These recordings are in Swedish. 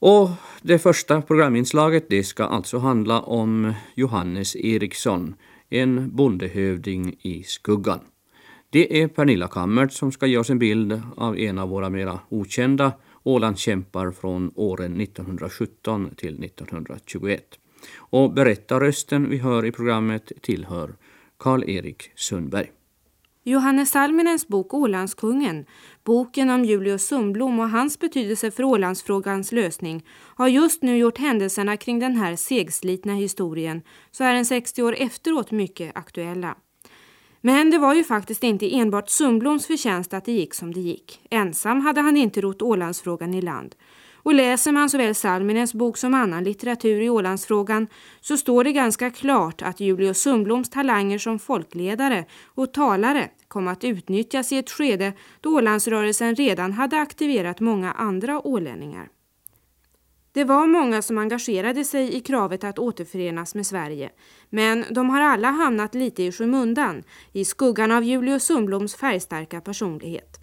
Och det första programinslaget det ska alltså handla om Johannes Eriksson, en bondehövding i skuggan. Det är Pernilla Kammert som ska ge oss en bild av en av våra mera okända Ålandskämpar från åren 1917 till 1921. Och berättarrösten vi hör i programmet tillhör Karl-Erik Sundberg. Johannes Salminens bok Ålandskungen, boken om Julius Sundblom och hans betydelse för Ålandsfrågans lösning, har just nu gjort händelserna kring den här segslitna historien, så är den 60 år efteråt mycket aktuella. Men det var ju faktiskt inte enbart Sundbloms förtjänst att det gick som det gick. Ensam hade han inte rott Ålandsfrågan i land. Och läser man såväl Salminens bok som annan litteratur i Ålandsfrågan så står det ganska klart att Julius Sundbloms talanger som folkledare och talare kom att utnyttjas i ett skede då Ålandsrörelsen redan hade aktiverat många andra ålänningar. Det var många som engagerade sig i kravet att återförenas med Sverige, men de har alla hamnat lite i skymundan, i skuggan av Julius Sundbloms färgstarka personlighet.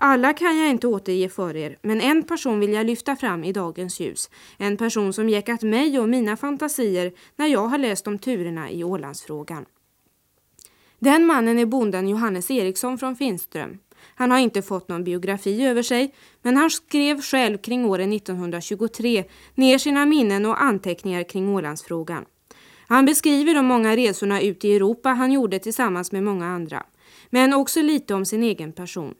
Alla kan jag inte återge för er, men en person vill jag lyfta fram i dagens ljus. En person som jäckat mig och mina fantasier när jag har läst om turerna i Ålandsfrågan. Den mannen är bonden Johannes Eriksson från Finström. Han har inte fått någon biografi över sig, men han skrev själv kring åren 1923 ner sina minnen och anteckningar kring Ålandsfrågan. Han beskriver de många resorna ut i Europa han gjorde tillsammans med många andra, men också lite om sin egen person.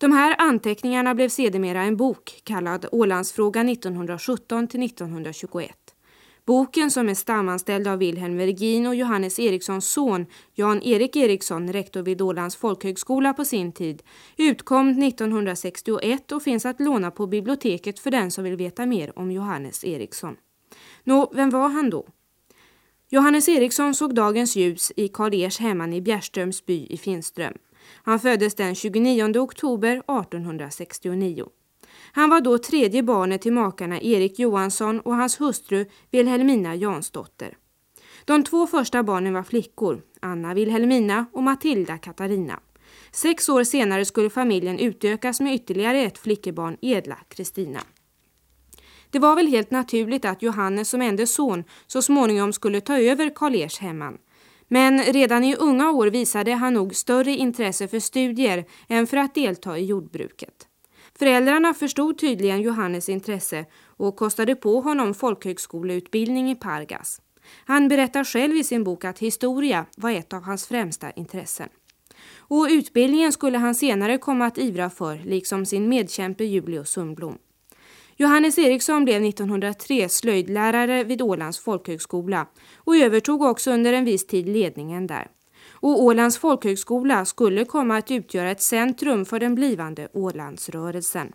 De här anteckningarna blev sedermera en bok kallad Ålandsfrågan 1917 till 1921. Boken som är stamanställd av Wilhelm Vergin och Johannes Erikssons son Jan-Erik Eriksson, rektor vid Ålands folkhögskola på sin tid, utkom 1961 och finns att låna på biblioteket för den som vill veta mer om Johannes Eriksson. Nå, vem var han då? Johannes Eriksson såg dagens ljus i Karl Ers hemman i Bjärströms by i Finström. Han föddes den 29 oktober 1869. Han var då tredje barnet till makarna Erik Johansson och hans hustru Wilhelmina Jansdotter. De två första barnen var flickor, Anna Wilhelmina och Matilda Katarina. Sex år senare skulle familjen utökas med ytterligare ett flickebarn, Edla Kristina. Det var väl helt naturligt att Johannes som enda son så småningom skulle ta över Karl Ers hemman. Men redan i unga år visade han nog större intresse för studier än för att delta i jordbruket. Föräldrarna förstod tydligen Johannes intresse och kostade på honom folkhögskoleutbildning i Pargas. Han berättar själv i sin bok att historia var ett av hans främsta intressen. Och utbildningen skulle han senare komma att ivra för, liksom sin medkämpe Julius Sundblom. Johannes Eriksson blev 1903 slöjdlärare vid Ålands folkhögskola och övertog också under en viss tid ledningen där. Och Ålands folkhögskola skulle komma att utgöra ett centrum för den blivande Ålandsrörelsen.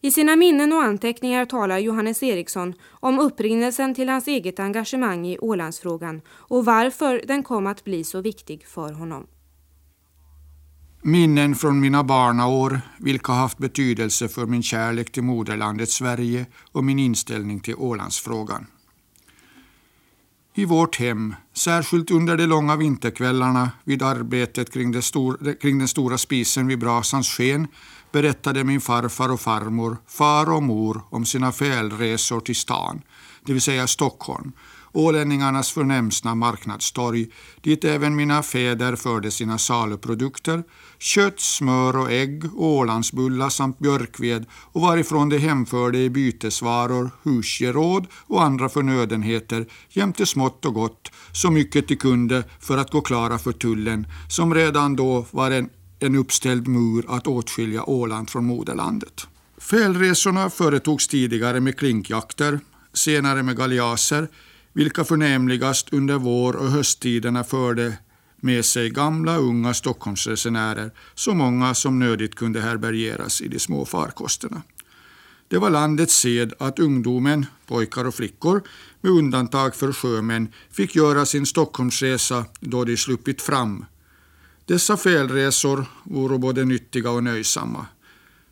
I sina minnen och anteckningar talar Johannes Eriksson om upprinnelsen till hans eget engagemang i Ålandsfrågan och varför den kom att bli så viktig för honom. Minnen från mina barnaår, vilka haft betydelse för min kärlek till moderlandet Sverige och min inställning till Ålandsfrågan. I vårt hem, särskilt under de långa vinterkvällarna vid arbetet kring, det stor, kring den stora spisen vid brasans sken, berättade min farfar och farmor, far och mor om sina fälresor till stan, det vill säga Stockholm, ålänningarnas förnämsta marknadstorg, dit även mina fäder förde sina saluprodukter, kött, smör och ägg, Ålandsbullar samt björkved och varifrån de hemförde i bytesvaror, husgeråd och andra förnödenheter jämte smått och gott, så mycket de kunde för att gå klara för tullen, som redan då var en, en uppställd mur att åtskilja Åland från moderlandet. Fälresorna företogs tidigare med klinkjakter, senare med galjaser, vilka förnämligast under vår och hösttiderna förde med sig gamla unga Stockholmsresenärer, så många som nödigt kunde härbärgeras i de små farkosterna. Det var landets sed att ungdomen, pojkar och flickor, med undantag för sjömän, fick göra sin Stockholmsresa då de sluppit fram. Dessa felresor vore både nyttiga och nöjsamma.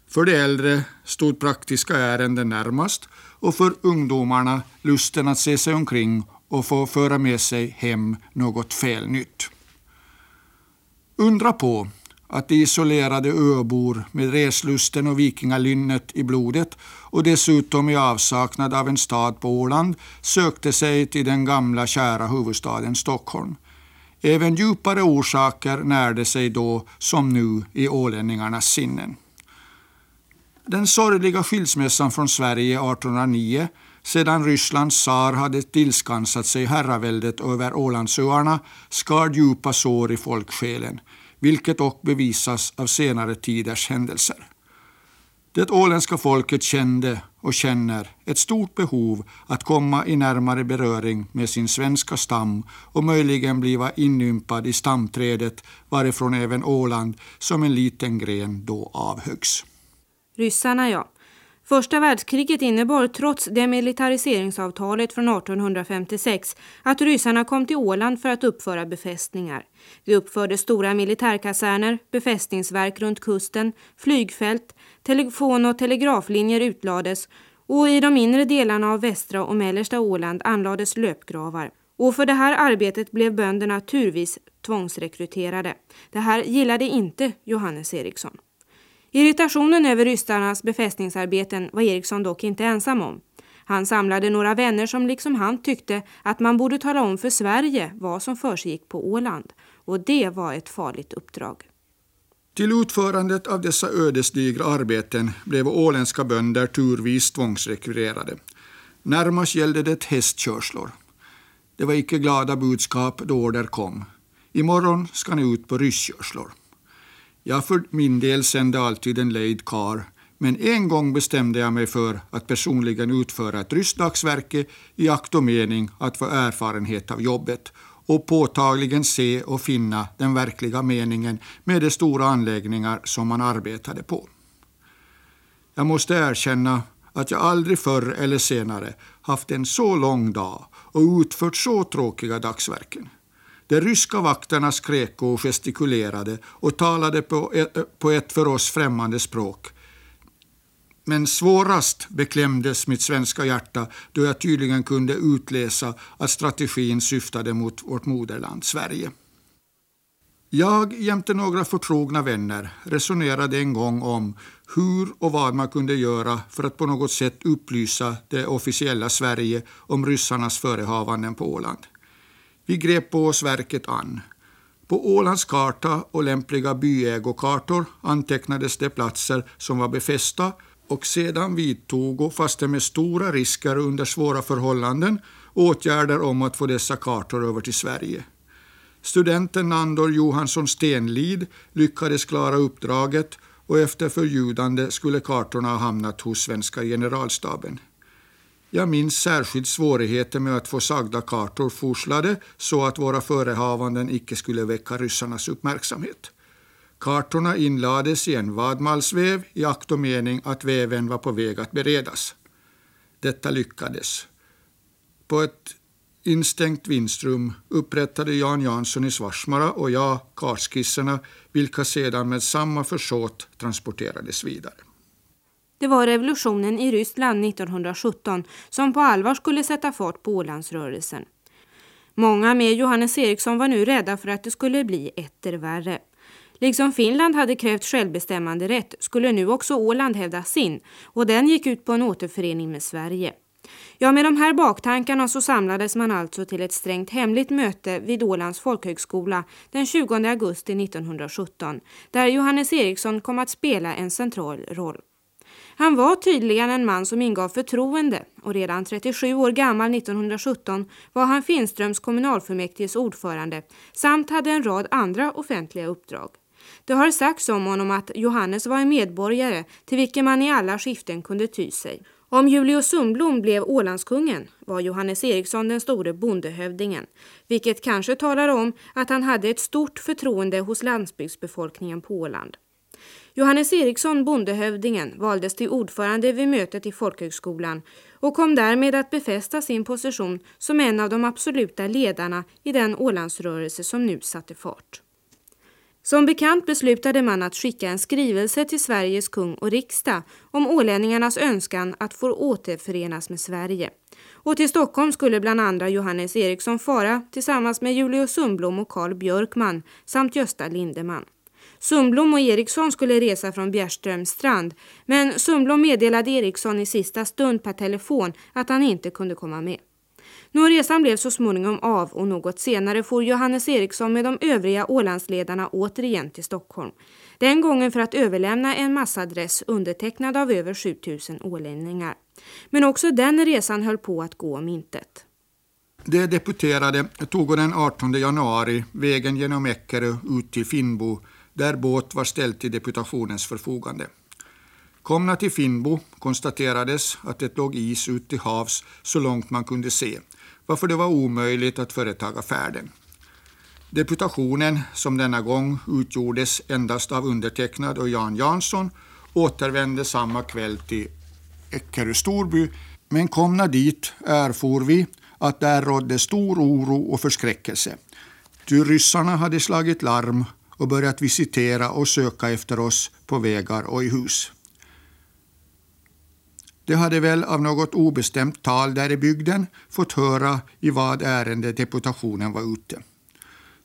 För de äldre stod praktiska ärenden närmast och för ungdomarna lusten att se sig omkring och få föra med sig hem något felnytt. Undra på att de isolerade öbor med reslusten och vikingalynnet i blodet och dessutom i avsaknad av en stad på Åland sökte sig till den gamla kära huvudstaden Stockholm. Även djupare orsaker närde sig då som nu i ålänningarnas sinnen. Den sorgliga skilsmässan från Sverige 1809 sedan Rysslands tsar hade tillskansat sig herraväldet över Ålandsöarna skar djupa sår i folksjälen, vilket dock bevisas av senare tiders händelser. Det åländska folket kände och känner ett stort behov att komma i närmare beröring med sin svenska stam och möjligen bliva inympad i stamträdet varifrån även Åland som en liten gren då avhögs. Ryssarna ja. Första världskriget innebar trots demilitariseringsavtalet från 1856 att ryssarna kom till Åland för att uppföra befästningar. De uppförde stora militärkaserner, befästningsverk runt kusten, flygfält, telefon- och telegraflinjer utlades och i de inre delarna av västra och mellersta Åland anlades löpgravar. Och för det här arbetet blev bönderna turvis tvångsrekryterade. Det här gillade inte Johannes Eriksson. Irritationen över ryssarnas befästningsarbeten var Eriksson dock inte ensam om. Han samlade några vänner som liksom han tyckte att man borde tala om för Sverige vad som försiggick på Åland. Och det var ett farligt uppdrag. Till utförandet av dessa ödesdigra arbeten blev åländska bönder turvis tvångsrekvirerade. Närmast gällde det hästkörslor. Det var icke glada budskap då order kom. Imorgon ska ni ut på rysskörslor. Jag för min del sände alltid en lejd kar, men en gång bestämde jag mig för att personligen utföra ett ryssdagsverke i akt och mening att få erfarenhet av jobbet och påtagligen se och finna den verkliga meningen med de stora anläggningar som man arbetade på. Jag måste erkänna att jag aldrig förr eller senare haft en så lång dag och utfört så tråkiga dagsverken. De ryska vakterna skrek och gestikulerade och talade e-, eh, på ett, för oss främmande språk. Men svårast beklämdes mitt svenska hjärta då jag tydligen kunde utläsa att strategin syftade mot vårt moderland Sverige. Jag jämte några förtrogna vänner resonerade en gång om hur och vad man kunde göra för att på något sätt upplysa det officiella Sverige om ryssarnas förehavanden på Åland. Vi grep på oss verket an. På Ålands karta och lämpliga byägokartor antecknades de platser som var befästa och sedan vidtog, fastän med stora risker under svåra förhållanden, åtgärder om att få dessa kartor över till Sverige. Studenten Nandor Johansson Stenlid lyckades klara uppdraget och efter förljudande skulle kartorna ha hamnat hos svenska generalstaben. Jag minns särskilt svårigheter med att få sagda kartor forslade så att våra förehavanden icke skulle väcka ryssarnas uppmärksamhet. Kartorna inlades i en vadmalsväv i akt och mening att väven var på väg att beredas. Detta lyckades. På ett instängt vinstrum upprättade Jan Jansson i Svarsmara och jag kartskisserna vilka sedan med samma försåt transporterades vidare. Det var revolutionen i Ryssland 1917 som på allvar skulle sätta fart på Ålandsrörelsen. Många med Johannes Eriksson var nu rädda för att det skulle bli etter värre. Liksom Finland hade krävt självbestämmande rätt skulle nu också Åland hävda sin och den gick ut på en återförening med Sverige. Ja, med de här baktankarna så samlades man alltså till ett strängt hemligt möte vid Ålands folkhögskola den 20 augusti 1917 där Johannes Eriksson kom att spela en central roll. Han var tydligen en man som ingav förtroende och redan 37 år gammal 1917 var han Finströms kommunalfullmäktiges ordförande samt hade en rad andra offentliga uppdrag. Det har sagts om honom att Johannes var en medborgare till vilken man i alla skiften kunde ty sig. Om Julius Sundblom blev Ålandskungen var Johannes Eriksson den store bondehövdingen, vilket kanske talar om att han hade ett stort förtroende hos landsbygdsbefolkningen på Åland. Johannes Eriksson, bondehövdingen, valdes till ordförande vid mötet i folkhögskolan och kom därmed att befästa sin position som en av de absoluta ledarna i den Ålandsrörelse som nu satte fart. Som bekant beslutade man att skicka en skrivelse till Sveriges kung och riksdag om ålänningarnas önskan att få återförenas med Sverige. Och till Stockholm skulle bland andra Johannes Eriksson fara tillsammans med Julius Sundblom och Karl Björkman samt Gösta Lindeman. Sundblom och Eriksson skulle resa från Bjärströms strand men Sundblom meddelade Eriksson i sista stund per telefon att han inte kunde komma med. Nå resan blev så småningom av och något senare får Johannes Eriksson med de övriga Ålandsledarna återigen till Stockholm. Den gången för att överlämna en massadress undertecknad av över 7000 ålänningar. Men också den resan höll på att gå om intet. De deputerade tog den 18 januari vägen genom Eckerö ut till Finnbo där båt var ställd till deputationens förfogande. Komna till Finnbo konstaterades att det låg is ut till havs så långt man kunde se, varför det var omöjligt att företaga färden. Deputationen, som denna gång utgjordes endast av undertecknad och Jan Jansson, återvände samma kväll till Eckerö Storby, men komna dit erfor vi att där rådde stor oro och förskräckelse. Ty ryssarna hade slagit larm och börjat visitera och söka efter oss på vägar och i hus. De hade väl av något obestämt tal där i bygden fått höra i vad ärende deputationen var ute.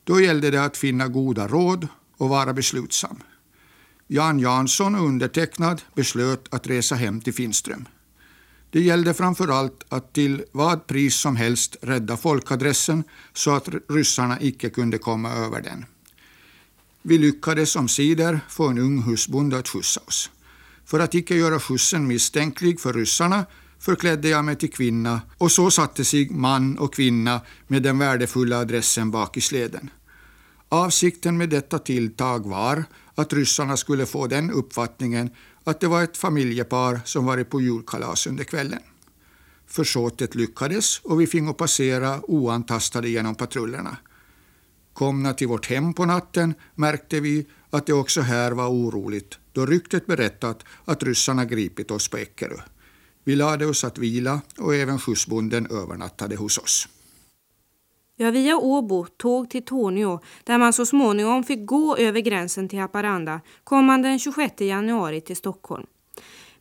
Då gällde det att finna goda råd och vara beslutsam. Jan Jansson och undertecknad beslöt att resa hem till Finström. Det gällde framför allt att till vad pris som helst rädda folkadressen så att ryssarna icke kunde komma över den. Vi lyckades omsider få en ung husbonde att skjutsa oss. För att icke göra skjutsen misstänklig för ryssarna förklädde jag mig till kvinna och så satte sig man och kvinna med den värdefulla adressen bak i släden. Avsikten med detta tilltag var att ryssarna skulle få den uppfattningen att det var ett familjepar som varit på julkalas under kvällen. Försåtet lyckades och vi fingo passera oantastade genom patrullerna. Komna till vårt hem på natten märkte vi att det också här var oroligt då ryktet berättat att ryssarna gripit oss på Eckerö. Vi lade oss att vila och även skjutsbonden övernattade hos oss. Ja, via Åbo tåg till Tornio där man så småningom fick gå över gränsen till Haparanda kom man den 26 januari till Stockholm.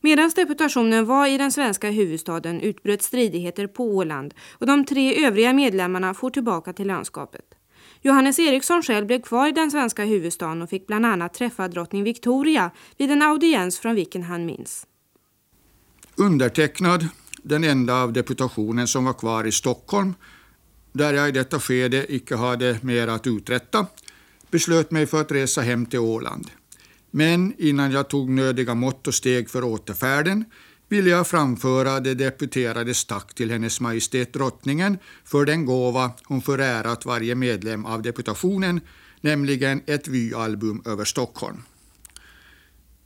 Medan deputationen var i den svenska huvudstaden utbröt stridigheter på Åland och de tre övriga medlemmarna for tillbaka till landskapet. Johannes Eriksson själv blev kvar i den svenska huvudstaden och fick bland annat träffa drottning Victoria vid en audiens från vilken han minns. Undertecknad, den enda av deputationen som var kvar i Stockholm, där jag i detta skede icke hade mer att uträtta, beslöt mig för att resa hem till Åland. Men innan jag tog nödiga mått och steg för återfärden ville jag framföra det deputerades tack till Hennes Majestät Drottningen för den gåva hon förärat varje medlem av deputationen, nämligen ett vyalbum över Stockholm.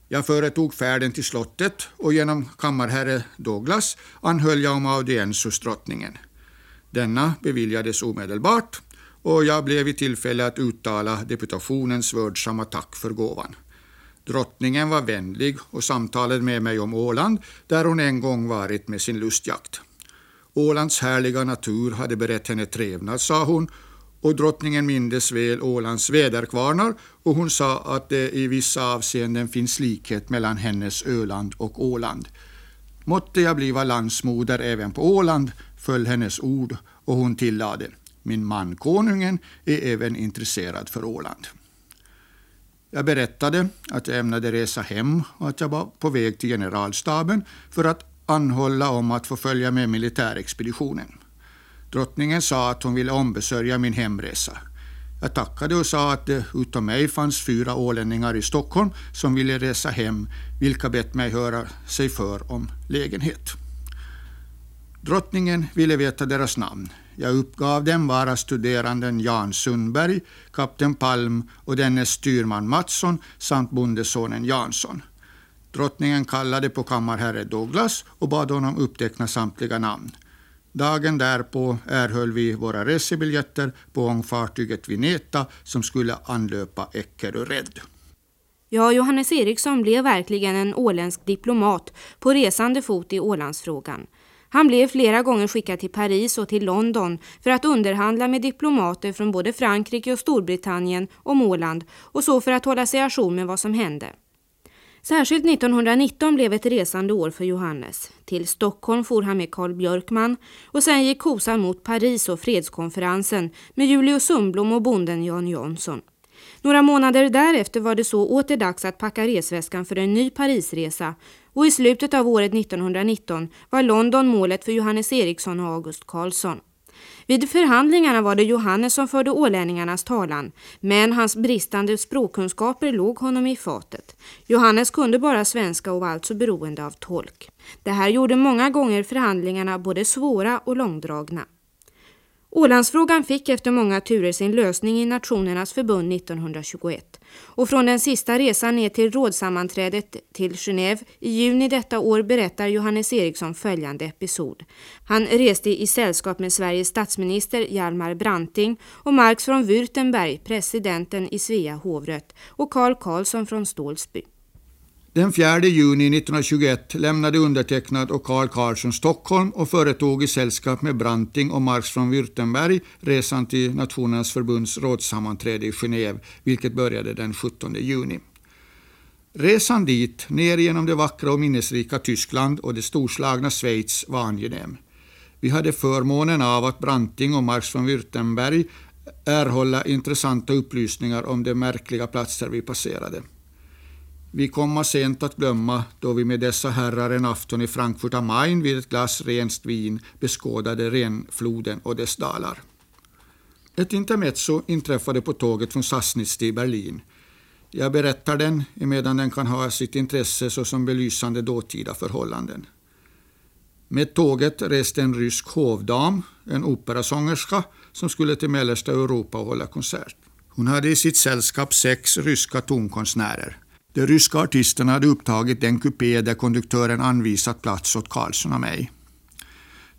Jag företog färden till slottet och genom kammarherre Douglas anhöll jag om audiens hos drottningen. Denna beviljades omedelbart och jag blev i tillfälle att uttala deputationens vördsamma tack för gåvan. Drottningen var vänlig och samtalade med mig om Åland, där hon en gång varit med sin lustjakt. Ålands härliga natur hade berett henne trevnad, sa hon, och drottningen mindes väl Ålands väderkvarnar och hon sa att det i vissa avseenden finns likhet mellan hennes Öland och Åland. Måtte jag bliva landsmoder även på Åland, föll hennes ord och hon tillade, min man konungen är även intresserad för Åland. Jag berättade att jag ämnade resa hem och att jag var på väg till generalstaben för att anhålla om att få följa med militärexpeditionen. Drottningen sa att hon ville ombesörja min hemresa. Jag tackade och sa att det utom mig fanns fyra ålänningar i Stockholm som ville resa hem, vilka bett mig höra sig för om lägenhet. Drottningen ville veta deras namn. Jag uppgav dem vara studeranden Jan Sundberg, kapten Palm och dennes styrman Mattsson samt bondesonen Jansson. Drottningen kallade på kammarherre Douglas och bad honom uppteckna samtliga namn. Dagen därpå erhöll vi våra resebiljetter på ångfartyget Vineta som skulle anlöpa Eckerö Red. Ja, Johannes Eriksson blev verkligen en åländsk diplomat på resande fot i Ålandsfrågan. Han blev flera gånger skickad till Paris och till London för att underhandla med diplomater från både Frankrike och Storbritannien om Åland och så för att hålla sig ajour med vad som hände. Särskilt 1919 blev ett resande år för Johannes. Till Stockholm for han med Carl Björkman och sen gick kosan mot Paris och fredskonferensen med Julius Sundblom och bonden Jan Jansson. Några månader därefter var det så åter dags att packa resväskan för en ny Parisresa och i slutet av året 1919 var London målet för Johannes Eriksson och August Karlsson. Vid förhandlingarna var det Johannes som förde ålänningarnas talan, men hans bristande språkkunskaper låg honom i fatet. Johannes kunde bara svenska och var alltså beroende av tolk. Det här gjorde många gånger förhandlingarna både svåra och långdragna. Ålandsfrågan fick efter många turer sin lösning i Nationernas förbund 1921 och från den sista resan ner till rådsammanträdet till Genève i juni detta år berättar Johannes Eriksson följande episod. Han reste i sällskap med Sveriges statsminister Hjalmar Branting och Marx från Württemberg, presidenten i Svea hovrätt och Karl Karlsson från Stålsby. Den 4 juni 1921 lämnade undertecknad och Karl Karlsson Stockholm och företog i sällskap med Branting och Marx från Württemberg resan till Nationernas förbunds rådssammanträde i Genève, vilket började den 17 juni. Resan dit, ner genom det vackra och minnesrika Tyskland och det storslagna Schweiz, var angenäm. Vi hade förmånen av att Branting och Marx von Württemberg erhålla intressanta upplysningar om de märkliga platser vi passerade. Vi komma sent att glömma då vi med dessa herrar en afton i Frankfurt am Main vid ett glas rent vin beskådade Renfloden och dess dalar. Ett intermezzo inträffade på tåget från Sassnitz till Berlin. Jag berättar den emedan den kan ha sitt intresse såsom belysande dåtida förhållanden. Med tåget reste en rysk hovdam, en operasångerska, som skulle till mellersta Europa och hålla konsert. Hon hade i sitt sällskap sex ryska tonkonstnärer. De ryska artisterna hade upptagit den kupé där konduktören anvisat plats åt Karlsson och mig.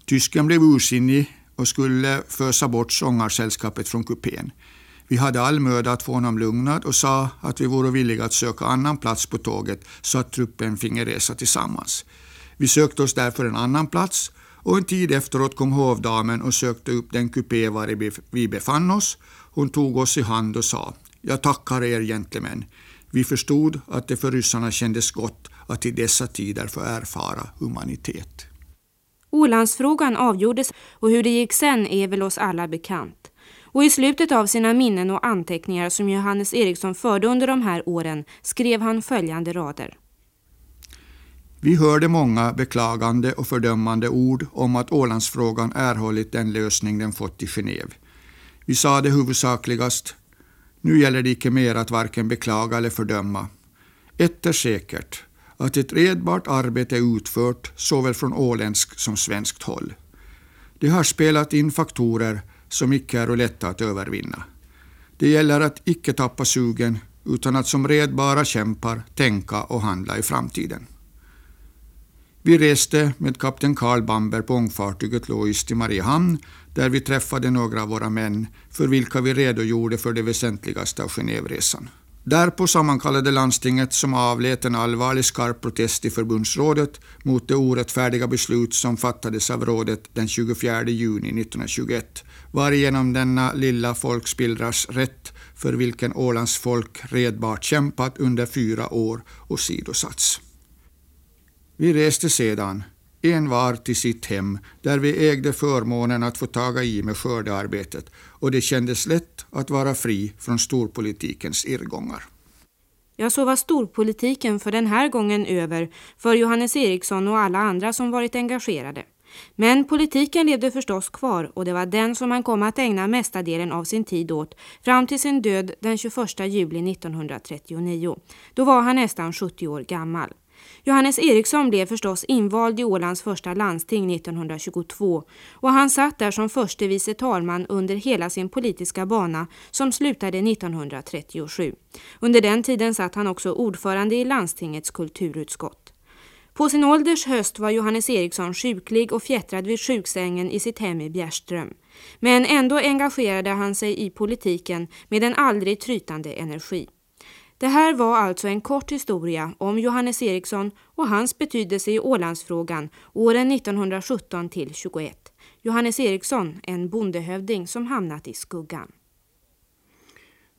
Tysken blev ursinnig och skulle fösa bort sångarsällskapet från kupén. Vi hade all möda att få honom lugnad och sa att vi vore villiga att söka annan plats på tåget så att truppen finge resa tillsammans. Vi sökte oss därför en annan plats och en tid efteråt kom hovdamen och sökte upp den kupé var vi befann oss. Hon tog oss i hand och sa ”Jag tackar er gentlemän. Vi förstod att det för ryssarna kändes gott att i dessa tider få erfara humanitet. Ålandsfrågan avgjordes och hur det gick sen är väl oss alla bekant. Och i slutet av sina minnen och anteckningar som Johannes Eriksson förde under de här åren skrev han följande rader. Vi hörde många beklagande och fördömande ord om att Ålandsfrågan erhållit den lösning den fått i Genève. Vi sa det huvudsakligast nu gäller det icke mer att varken beklaga eller fördöma. Ett är säkert, att ett redbart arbete är utfört såväl från åländskt som svenskt håll. Det har spelat in faktorer som icke är lätta att övervinna. Det gäller att icke tappa sugen utan att som redbara kämpar tänka och handla i framtiden. Vi reste med kapten Karl Bamber på ångfartyget Lois till Mariehamn där vi träffade några av våra män för vilka vi redogjorde för det väsentligaste av Genèveresan. Därpå sammankallade landstinget som avlät en allvarlig skarp protest i förbundsrådet mot det orättfärdiga beslut som fattades av rådet den 24 juni 1921, varigenom denna lilla folkspillras rätt för vilken Ålands folk redbart kämpat under fyra år och sidosatts. Vi reste sedan, en var till sitt hem, där vi ägde förmånen att få taga i med skördearbetet och det kändes lätt att vara fri från storpolitikens irrgångar. Ja, så var storpolitiken för den här gången över för Johannes Eriksson och alla andra som varit engagerade. Men politiken levde förstås kvar och det var den som han kom att ägna mesta delen av sin tid åt fram till sin död den 21 juli 1939. Då var han nästan 70 år gammal. Johannes Eriksson blev förstås invald i Ålands första landsting 1922 och han satt där som förste vice talman under hela sin politiska bana som slutade 1937. Under den tiden satt han också ordförande i landstingets kulturutskott. På sin ålders höst var Johannes Eriksson sjuklig och fjättrad vid sjuksängen i sitt hem i Bjärström. Men ändå engagerade han sig i politiken med en aldrig trytande energi. Det här var alltså en kort historia om Johannes Eriksson och hans betydelse i Ålandsfrågan åren 1917 till 21. Johannes Eriksson, en bondehövding som hamnat i skuggan.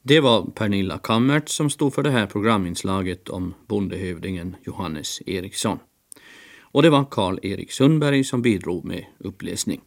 Det var Pernilla Kammert som stod för det här programinslaget om bondehövdingen Johannes Eriksson. Och det var Karl-Erik Sundberg som bidrog med uppläsning.